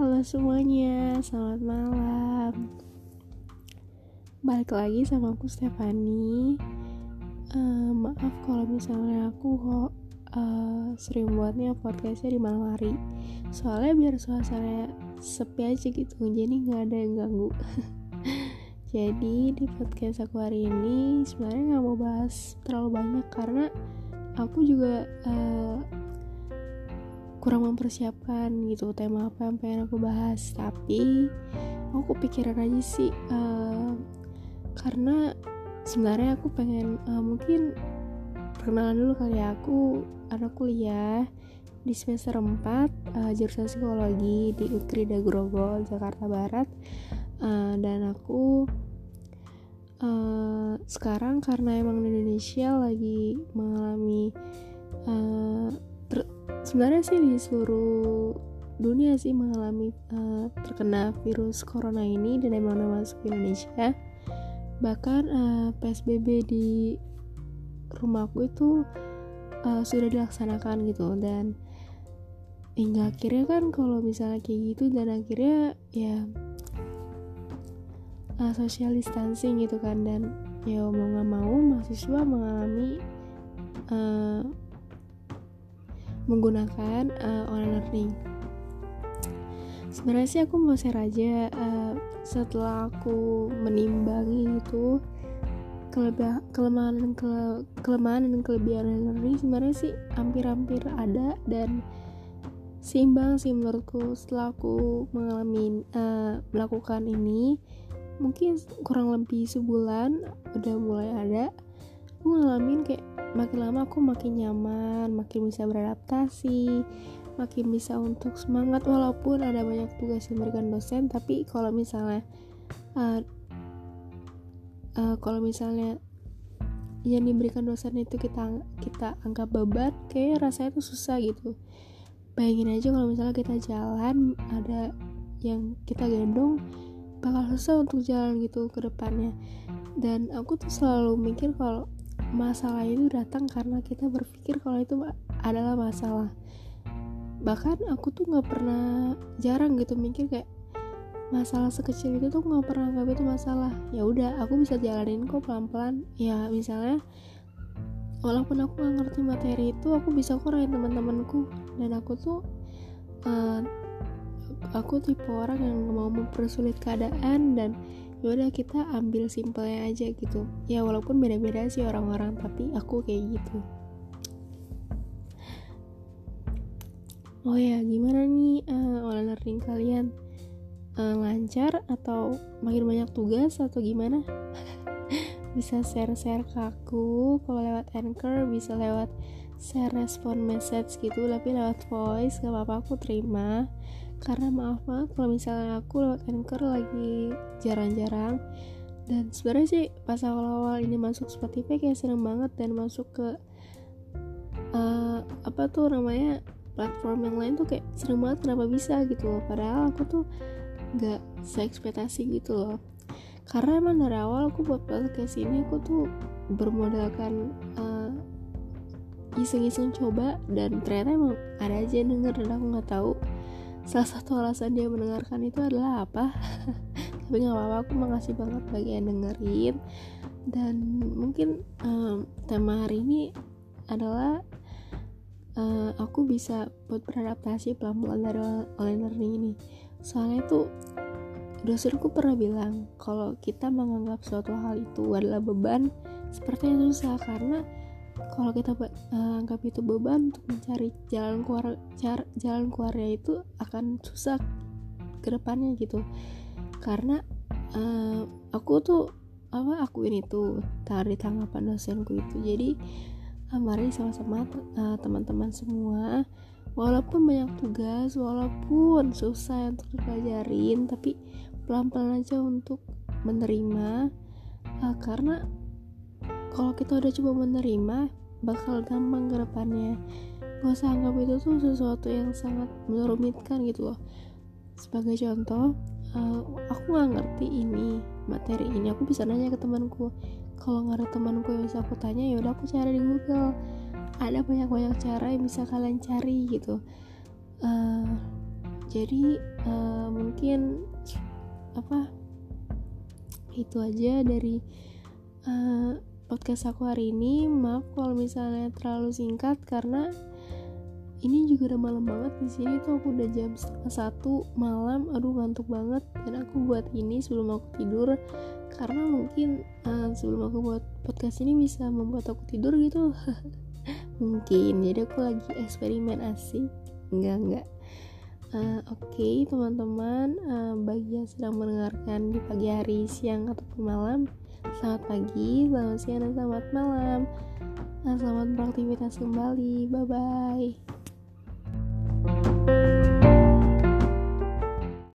Halo semuanya, selamat malam. Balik lagi sama aku Stefani. Uh, maaf kalau misalnya aku kok uh, sering buatnya podcastnya di malam hari. Soalnya biar suasana sepi aja gitu, jadi nggak ada yang ganggu. jadi di podcast aku hari ini sebenarnya nggak mau bahas terlalu banyak karena aku juga uh, kurang mempersiapkan gitu tema apa yang pengen aku bahas. Tapi aku kepikiran aja sih uh, karena sebenarnya aku pengen uh, mungkin perkenalan dulu kali ya. Aku anak kuliah di semester 4 uh, jurusan psikologi di Ukrida Grogol Jakarta Barat. Uh, dan aku uh, sekarang karena emang di Indonesia lagi mengalami uh, sebenarnya sih di seluruh dunia sih mengalami uh, terkena virus corona ini dan emang udah masuk Indonesia. Bahkan uh, eh, PSBB di rumahku itu uh, sudah dilaksanakan gitu dan hingga akhirnya kan kalau misalnya kayak gitu dan akhirnya ya uh, social distancing gitu kan dan ya mau nggak mau mahasiswa mengalami uh, menggunakan uh, online learning. Sebenarnya sih aku mau share aja uh, setelah aku menimbangi itu kelebih kelemahan dan kele, kelemahan dan kelebihan learning sebenarnya sih hampir-hampir ada dan seimbang sih menurutku setelah aku mengalami uh, melakukan ini. Mungkin kurang lebih sebulan udah mulai ada aku ngalamin kayak makin lama aku makin nyaman makin bisa beradaptasi makin bisa untuk semangat walaupun ada banyak tugas yang diberikan dosen tapi kalau misalnya uh, uh, kalau misalnya yang diberikan dosen itu kita kita anggap beban kayak rasanya tuh susah gitu. Bayangin aja kalau misalnya kita jalan ada yang kita gendong bakal susah untuk jalan gitu ke depannya. Dan aku tuh selalu mikir kalau masalah itu datang karena kita berpikir kalau itu adalah masalah. Bahkan aku tuh nggak pernah jarang gitu mikir kayak masalah sekecil itu tuh nggak pernah anggap itu masalah. Ya udah aku bisa jalanin kok pelan pelan ya misalnya walaupun aku nggak ngerti materi itu aku bisa kok teman-temanku. Dan aku tuh uh, aku tipe orang yang mau mempersulit keadaan dan yaudah kita ambil simpelnya aja gitu. Ya walaupun beda-beda sih orang-orang tapi aku kayak gitu. Oh ya gimana nih uh, online learning kalian? Uh, lancar atau makin banyak tugas atau gimana? Bisa share-share ke aku. Kalau lewat anchor bisa lewat share respon message gitu. Tapi lewat voice gak apa-apa aku terima karena maaf banget kalau misalnya aku lewat anchor lagi jarang-jarang. Dan sebenarnya sih pas awal-awal ini masuk Spotify kayak seneng banget dan masuk ke uh, apa tuh namanya platform yang lain tuh kayak seneng banget kenapa bisa gitu loh. Padahal aku tuh nggak seekspektasi gitu loh. Karena emang dari awal aku buat podcast ini aku tuh bermodalkan uh, iseng-iseng coba dan ternyata emang ada aja yang denger dan aku nggak tahu salah satu alasan dia mendengarkan itu adalah apa? Tapi nggak apa-apa aku makasih banget bagi yang dengerin. Dan mungkin um, tema hari ini adalah uh, aku bisa buat beradaptasi pelan-pelan dari online learning ini. Soalnya tuh dosenku pernah bilang kalau kita menganggap suatu hal itu adalah beban sepertinya susah karena kalau kita uh, anggap itu beban untuk mencari jalan keluar jar, jalan keluarnya itu akan susah ke depannya gitu. Karena uh, aku tuh apa aku ini tuh dari tanggapan dosenku itu. Jadi uh, mari sama-sama uh, teman-teman semua walaupun banyak tugas walaupun susah untuk dipelajarin tapi pelan-pelan aja untuk menerima uh, karena kalau kita udah coba menerima bakal gampang ke depannya. Gak usah anggap itu tuh sesuatu yang sangat merumitkan gitu loh. Sebagai contoh uh, aku nggak ngerti ini materi ini. Aku bisa nanya ke temanku. Kalau nggak ada temanku yang bisa aku tanya ya udah aku cari di Google. Ada banyak banyak cara yang bisa kalian cari gitu. Uh, jadi uh, mungkin apa? Itu aja dari uh, podcast aku hari ini maaf kalau misalnya terlalu singkat karena ini juga udah malam banget di sini. Tuh aku udah jam setengah satu malam. Aduh ngantuk banget. Dan aku buat ini sebelum aku tidur karena mungkin uh, sebelum aku buat podcast ini bisa membuat aku tidur gitu. Mungkin. Jadi aku lagi eksperimen asik. Enggak enggak. Uh, oke okay, teman-teman uh, bagi yang sedang mendengarkan di pagi hari siang ataupun malam selamat pagi selamat siang dan selamat malam. Nah, selamat beraktivitas kembali. Bye bye